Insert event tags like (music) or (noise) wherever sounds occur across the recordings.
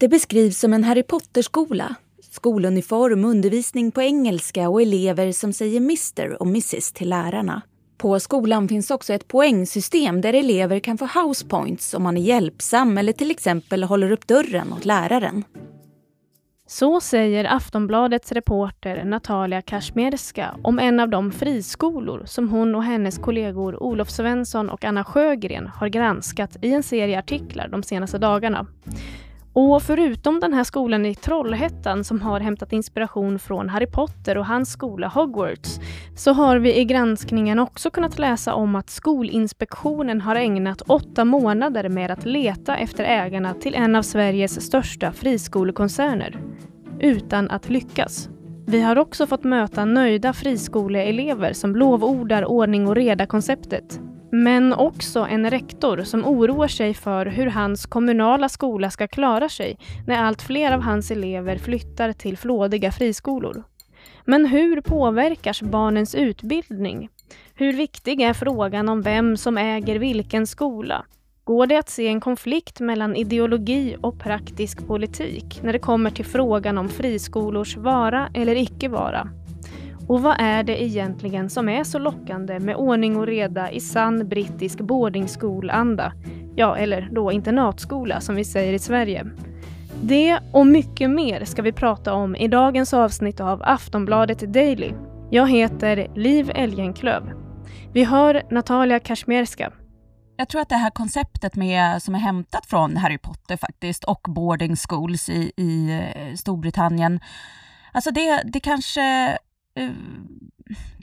Det beskrivs som en Harry Potter-skola. Skoluniform, undervisning på engelska och elever som säger Mr och Mrs till lärarna. På skolan finns också ett poängsystem där elever kan få house points om man är hjälpsam eller till exempel håller upp dörren åt läraren. Så säger Aftonbladets reporter Natalia Kashmerska om en av de friskolor som hon och hennes kollegor Olof Svensson och Anna Sjögren har granskat i en serie artiklar de senaste dagarna. Och förutom den här skolan i Trollhättan som har hämtat inspiration från Harry Potter och hans skola Hogwarts, så har vi i granskningen också kunnat läsa om att Skolinspektionen har ägnat åtta månader med att leta efter ägarna till en av Sveriges största friskolekoncerner, utan att lyckas. Vi har också fått möta nöjda friskoleelever som lovordar ordning och reda-konceptet men också en rektor som oroar sig för hur hans kommunala skola ska klara sig när allt fler av hans elever flyttar till flådiga friskolor. Men hur påverkas barnens utbildning? Hur viktig är frågan om vem som äger vilken skola? Går det att se en konflikt mellan ideologi och praktisk politik när det kommer till frågan om friskolors vara eller icke vara? Och vad är det egentligen som är så lockande med ordning och reda i sann brittisk boardingskola Ja, eller då internatskola som vi säger i Sverige. Det och mycket mer ska vi prata om i dagens avsnitt av Aftonbladet Daily. Jag heter Liv Elgenklöv. Vi hör Natalia Kashmerska. Jag tror att det här konceptet med, som är hämtat från Harry Potter faktiskt och boarding schools i, i eh, Storbritannien, alltså det, det kanske Eh,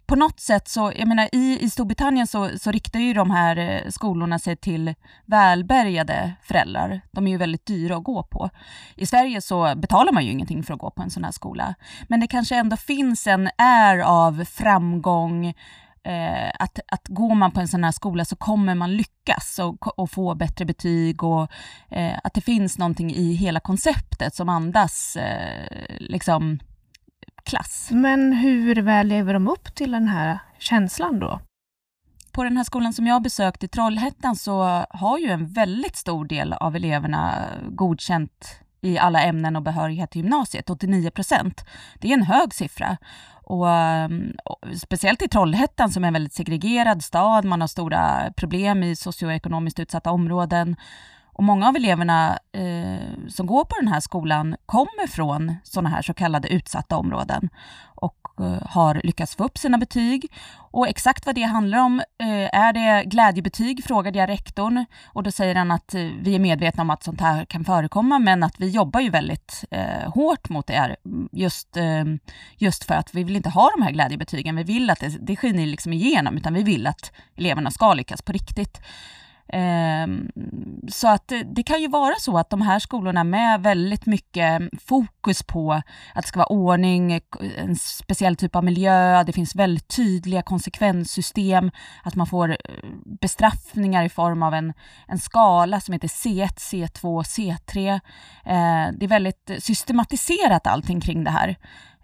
på något sätt så, jag menar i, i Storbritannien så, så riktar ju de här eh, skolorna sig till välbärgade föräldrar. De är ju väldigt dyra att gå på. I Sverige så betalar man ju ingenting för att gå på en sån här skola. Men det kanske ändå finns en är av framgång, eh, att, att går man på en sån här skola så kommer man lyckas och, och få bättre betyg och eh, att det finns någonting i hela konceptet som andas eh, liksom klass. Men hur väl lever de upp till den här känslan då? På den här skolan som jag besökt i Trollhättan så har ju en väldigt stor del av eleverna godkänt i alla ämnen och behörighet till gymnasiet, 89 procent. Det är en hög siffra. Och, och, speciellt i Trollhättan som är en väldigt segregerad stad, man har stora problem i socioekonomiskt utsatta områden. Och många av eleverna eh, som går på den här skolan kommer från sådana här så kallade utsatta områden och eh, har lyckats få upp sina betyg. Och exakt vad det handlar om, eh, är det glädjebetyg, frågade jag rektorn och då säger han att eh, vi är medvetna om att sånt här kan förekomma men att vi jobbar ju väldigt eh, hårt mot det just, eh, just för att vi vill inte ha de här glädjebetygen. Vi vill att det, det skiner liksom igenom utan vi vill att eleverna ska lyckas på riktigt. Ehm, så att det, kan ju vara så att de här skolorna med väldigt mycket fokus på att det ska vara ordning, en speciell typ av miljö, det finns väldigt tydliga konsekvenssystem, att man får eh, bestraffningar i form av en, en skala som heter C1, C2, C3. det är väldigt systematiserat allting kring det här.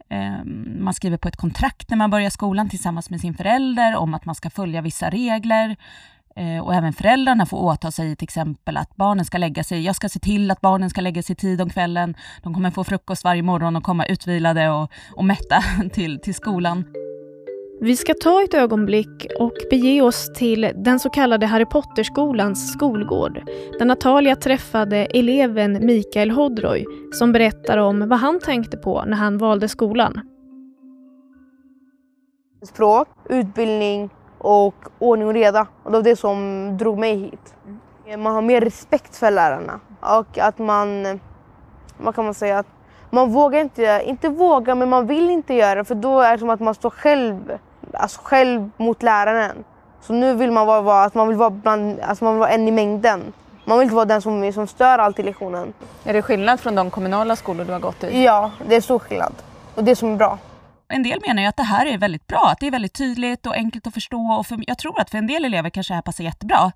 Ehm, man skriver på ett kontrakt när man börjar skolan tillsammans med sin förälder om att man ska följa vissa regler. Eh, och även föräldrarna får åta sig till exempel att barnen ska lägga sig. Jag ska se till att barnen ska lägga sig tid om kvällen. De kommer få frukost varje morgon och komma utvilade och, och mätta (laughs) till, till skolan. Vi ska ta ett ögonblick och bege oss till den så kallade Harry Potter-skolans skolgård där Natalia träffade eleven Mikael Hodroy som berättar om vad han tänkte på när han valde skolan. Språk, utbildning och ordning och reda. Och det var det som drog mig hit. Mm. Man har mer respekt för lärarna och att man, vad kan man säga, att man vågar inte, inte våga men man vill inte göra för då är det som att man står själv, alltså själv mot läraren. Så nu vill man vara, att man vill vara, bland, alltså man vill vara en i mängden. Man vill inte vara den som, som stör allt i lektionen. Är det skillnad från de kommunala skolor du har gått i? Ja, det är stor skillnad. Och det som är bra. En del menar ju att det här är väldigt bra, att det är väldigt tydligt och enkelt att förstå och för, jag tror att för en del elever kanske det här passar jättebra.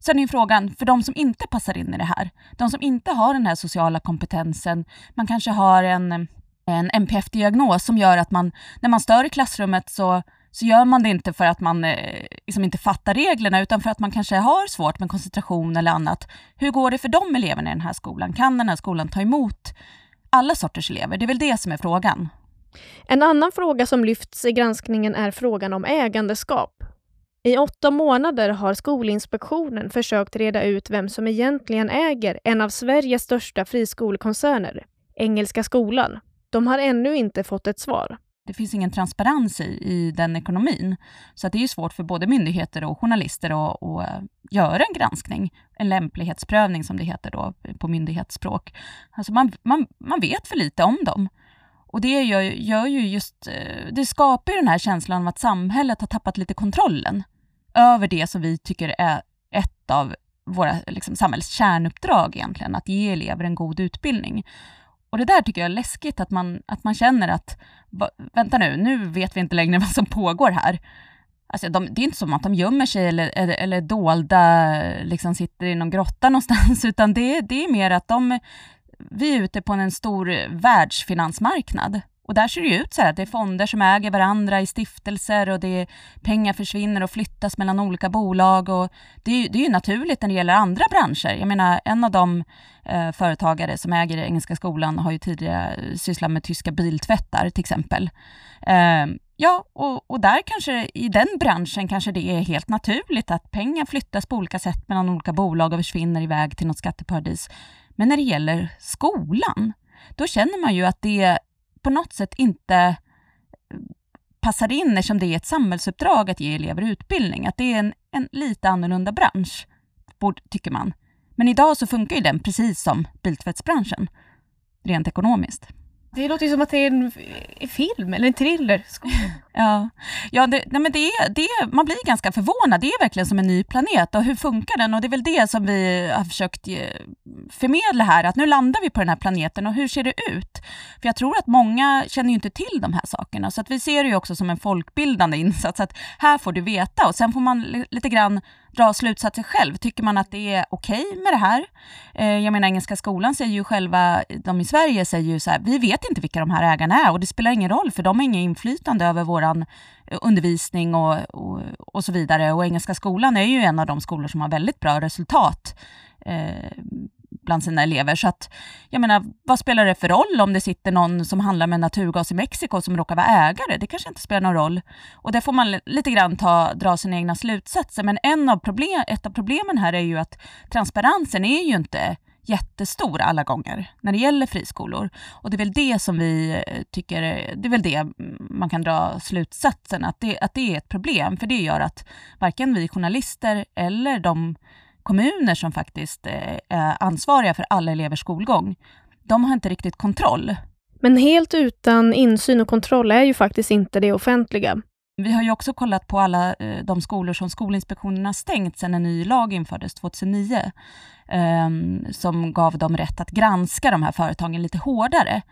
Sen är frågan, för de som inte passar in i det här, de som inte har den här sociala kompetensen, man kanske har en, en NPF-diagnos som gör att man, när man stör i klassrummet så så gör man det inte för att man eh, liksom inte fattar reglerna, utan för att man kanske har svårt med koncentration eller annat. Hur går det för de eleverna i den här skolan? Kan den här skolan ta emot alla sorters elever? Det är väl det som är frågan. En annan fråga som lyfts i granskningen är frågan om ägandeskap. I åtta månader har Skolinspektionen försökt reda ut vem som egentligen äger en av Sveriges största friskolekoncerner, Engelska skolan. De har ännu inte fått ett svar. Det finns ingen transparens i, i den ekonomin. Så att det är svårt för både myndigheter och journalister att, att eh, göra en granskning, en lämplighetsprövning som det heter då på myndighetsspråk. Alltså man, man, man vet för lite om dem. Och det gör, gör ju just, eh, det skapar ju den här känslan av att samhället har tappat lite kontrollen över det som vi tycker är ett av våra liksom, samhälls kärnuppdrag egentligen, att ge elever en god utbildning. Och det där tycker jag är läskigt, att man, att man känner att, vänta nu, nu vet vi inte längre (laughs) vad som pågår här. Alltså de, det är inte som att de gömmer sig eller, eller, eller dolda, liksom sitter i någon grotta (laughs) någonstans, utan det, det är mer att de, vi är ute på en stor eh, världsfinansmarknad och där ser det ut så här att det är fonder som äger varandra i stiftelser och det är, pengar försvinner och flyttas mellan olika bolag. Och det, är, det är ju naturligt när det gäller andra branscher. Jag menar, en av de eh, företagare som äger Engelska skolan har ju tidigare eh, sysslat med tyska biltvättar till exempel. Eh, ja, och, och där kanske i den branschen kanske det är helt naturligt att pengar flyttas på olika sätt mellan olika bolag och försvinner iväg till något skatteparadis. Men när det gäller skolan, då känner man ju att det på något sätt inte eh, passar in eftersom det är ett samhällsuppdrag att ge elever utbildning. Att det är en, en lite annorlunda bransch, tycker man. Men idag så funkar ju den precis som biltvättsbranschen, rent ekonomiskt. Det låter ju som att det är en, film eller en thriller. (laughs) ja, ja det, nej men det, det, man blir ganska förvånad. Det är verkligen som en ny planet. Och hur funkar den? Och det är väl det som vi har försökt förmedla här. Att nu landar vi på den här planeten och hur ser det ut? För jag tror att många känner ju inte till de här sakerna. Så att vi ser det ju också som en folkbildande insats. Att här får du veta och sen får man lite grann dra slutsatser själv. Tycker man att det är okej okay med det här? Eh, jag menar Engelska skolan säger ju själva, de i Sverige säger ju så här, vi vet inte vilka de här ägarna är och det spelar ingen roll för de har inget inflytande över våran eh, undervisning och, och, och, så vidare. Och Engelska skolan är ju en av de skolor som har väldigt bra resultat eh, bland sina elever. Så att, jag menar, vad spelar det för roll om det sitter någon som handlar med naturgas i Mexiko som råkar vara ägare? Det kanske inte spelar någon roll. Och där får man lite grann ta, dra sina egna slutsatser. Men en av problem, ett av problemen här är ju att transparensen är ju inte jättestor alla gånger när det gäller friskolor. Och det är väl det som vi eh, tycker, eh, det är väl det man kan dra slutsatsen, att det, att det är ett problem. För det gör att varken vi journalister eller de kommuner som faktiskt eh, är ansvariga för alla elevers skolgång, de har inte riktigt kontroll. Men helt utan insyn och kontroll är ju faktiskt inte det offentliga. Vi har ju också kollat på alla eh, de skolor som Skolinspektionen har stängt sedan en ny lag infördes 2009, ehm, som gav dem rätt att granska de här företagen lite hårdare.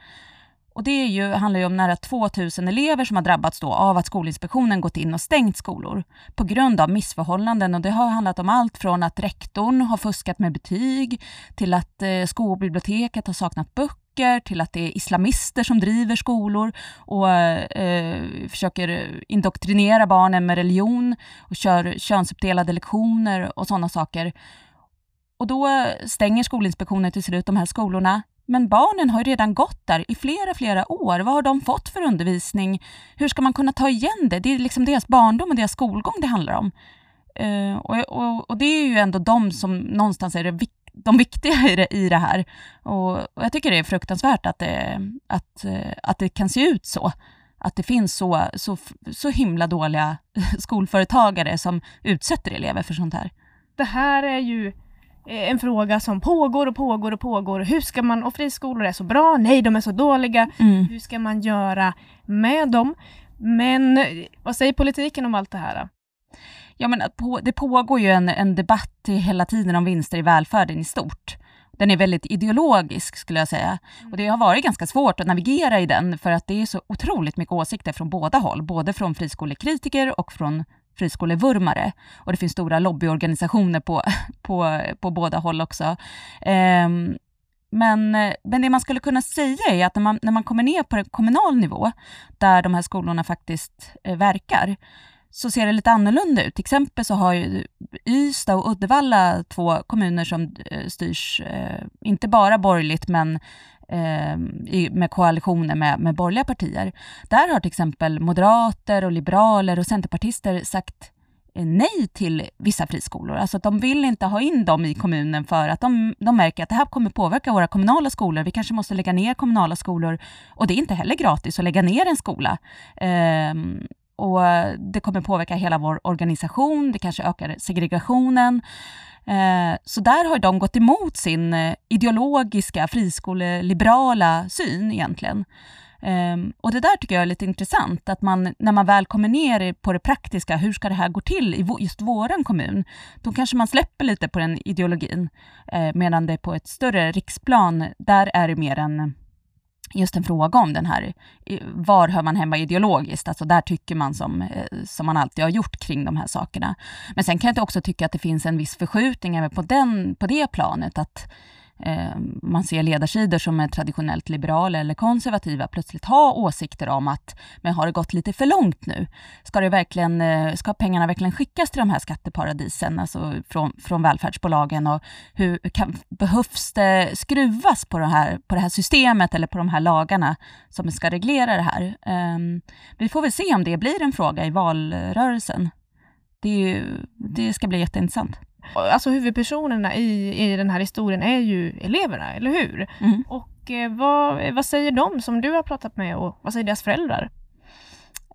Och det är ju, handlar ju om nära 2000 elever som har drabbats då av att Skolinspektionen gått in och stängt skolor på grund av missförhållanden. Och det har handlat om allt från att rektorn har fuskat med betyg till att eh, skolbiblioteket har saknat böcker till att det är islamister som driver skolor och eh, försöker indoktrinera barnen med religion och kör könsuppdelade lektioner och sådana saker. Och då stänger Skolinspektionen till slut de här skolorna men barnen har ju redan gått där i flera, flera år. Vad har de fått för undervisning? Hur ska man kunna ta igen det? Det är liksom deras barndom och deras skolgång det handlar om. Uh, och, och, och, det är ju ändå de som någonstans är det, de viktiga i det, i det här. Och, och, jag tycker det är fruktansvärt att det, att, eh, att det kan se ut så. Att det finns så, så, så himla dåliga (laughs) skolföretagare som utsätter elever för sånt här. Det här är ju en fråga som pågår och pågår och pågår. Hur ska man, och friskolor är så bra, nej de är så dåliga. Mm. Hur ska man göra med dem? Men vad säger politiken om allt det här? Ja, men det pågår ju en, en debatt hela tiden om vinster i välfärden i stort. Den är väldigt ideologisk skulle jag säga. Och det har varit ganska svårt att navigera i den för att det är så otroligt mycket åsikter från båda håll. Både från friskolekritiker och från friskolevurmare. Och det finns stora lobbyorganisationer på, (laughs) på, på båda håll också. Um, men, men det man skulle kunna säga är att när man, när man kommer ner på kommunal nivå, där de här skolorna faktiskt eh, verkar, så ser det lite annorlunda ut. Till exempel så har ju Ystad och Uddevalla två kommuner som eh, styrs, eh, inte bara borgerligt, men Ehm, med koalitioner med, med borgerliga partier. Där har till exempel moderater och liberaler och centerpartister sagt eh, nej till vissa friskolor. Alltså att de vill inte ha in dem i kommunen för att de, de märker att det här kommer påverka våra kommunala skolor. Vi kanske måste lägga ner kommunala skolor och det är inte heller gratis att lägga ner en skola. Um, och eh, det kommer påverka hela vår organisation, det kanske ökar segregationen. Eh, så där har de gått emot sin eh, ideologiska friskoleliberala syn egentligen. Ehm, och det där tycker jag är lite intressant, att man när man väl kommer ner på det praktiska, hur ska det här gå till i just våran kommun? Då kanske man släpper lite på den ideologin, medan det på ett större riksplan, där är det mer en just en fråga om den här, var hör man hemma ideologiskt? Alltså där tycker man som, eh, som man alltid har gjort kring de här sakerna. Men sen kan jag också tycka att det finns en viss förskjutning även på, den, på det planet, att Eh, man ser ledarsidor som är traditionellt liberala eller konservativa plötsligt ha åsikter om att men har det gått lite för långt nu? Ska, det verkligen, eh, ska pengarna verkligen skickas till de här skatteparadisen, alltså från, från välfärdsbolagen? Och hur kan, behövs det skruvas på det, här, på det här systemet eller på de här lagarna som ska reglera det här? Ehm, vi får väl se om det blir en fråga i valrörelsen. Det, ju, det ska bli jätteintressant alltså huvudpersonerna i, i den här historien är ju eleverna, eller hur? Mm. Och eh, vad, vad säger de som du har pratat med och vad säger deras föräldrar?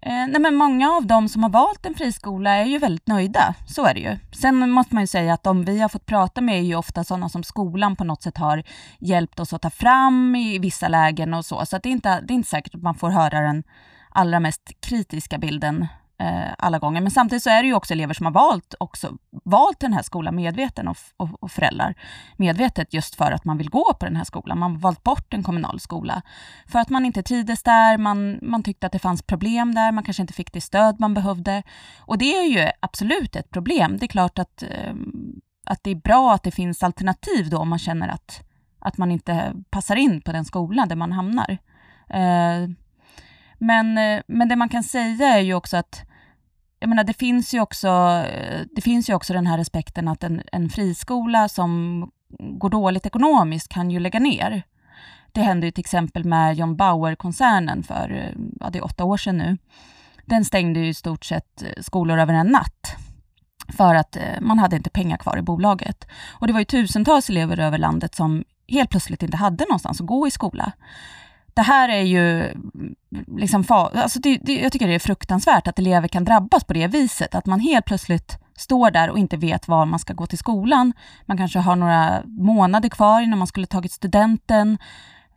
Eh, nej men många av dem som har valt en friskola är ju väldigt nöjda, så är det ju. Sen måste man ju säga att de vi har fått prata med är ju ofta sådana som skolan på något sätt har hjälpt oss att ta fram i vissa lägen och så. Så det, är inte, det är inte säkert att man får höra den allra mest kritiska bilden eh, alla gånger. Men samtidigt så är det ju också elever som har valt, också, valt den här skolan medveten och, och, och, föräldrar medvetet just för att man vill gå på den här skolan. Man har valt bort en kommunal skola för att man inte trivdes där, man, man tyckte att det fanns problem där, man kanske inte fick det stöd man behövde. Och det är ju absolut ett problem. Det är klart att, eh, att det är bra att det finns alternativ då om man känner att, att man inte passar in på den skola där man hamnar. Eh, men, eh, men det man kan säga är ju också att jag menar, det finns ju också, eh, det finns ju också den här respekten att en, en friskola som går dåligt ekonomiskt kan ju lägga ner. Det hände ju till exempel med John Bauer-koncernen för eh, ja, det är åtta år sedan nu. Den stängde ju i stort sett eh, skolor över en natt för att man hade inte pengar kvar i bolaget. Och det var ju tusentals elever över landet som helt plötsligt inte hade någonstans att gå i skola det här är ju liksom, alltså det, det, jag tycker det är fruktansvärt att elever kan drabbas på det viset, att man helt plötsligt står där och inte vet var man ska gå till skolan. Man kanske har några månader kvar innan man skulle tagit studenten.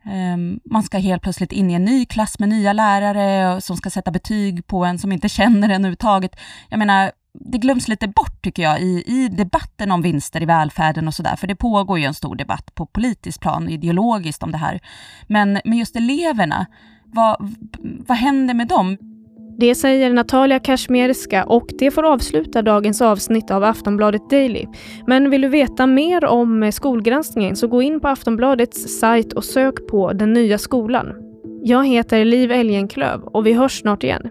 Ehm, man ska helt plötsligt in i en ny klass med nya lärare som ska sätta betyg på en som inte känner en överhuvudtaget. Jag menar, det glöms lite bort tycker jag i, i debatten om vinster i välfärden och sådär, för det pågår ju en stor debatt på politiskt plan, ideologiskt om det här. Men men just eleverna, vad, vad händer med dem? Det säger Natalia Kashmerska och det får avsluta dagens avsnitt av Aftonbladet Daily. Men vill du veta mer om skolgranskningen så gå in på Aftonbladets sajt och sök på Den nya skolan. Jag heter Liv Elgenklöv och vi hörs snart igen.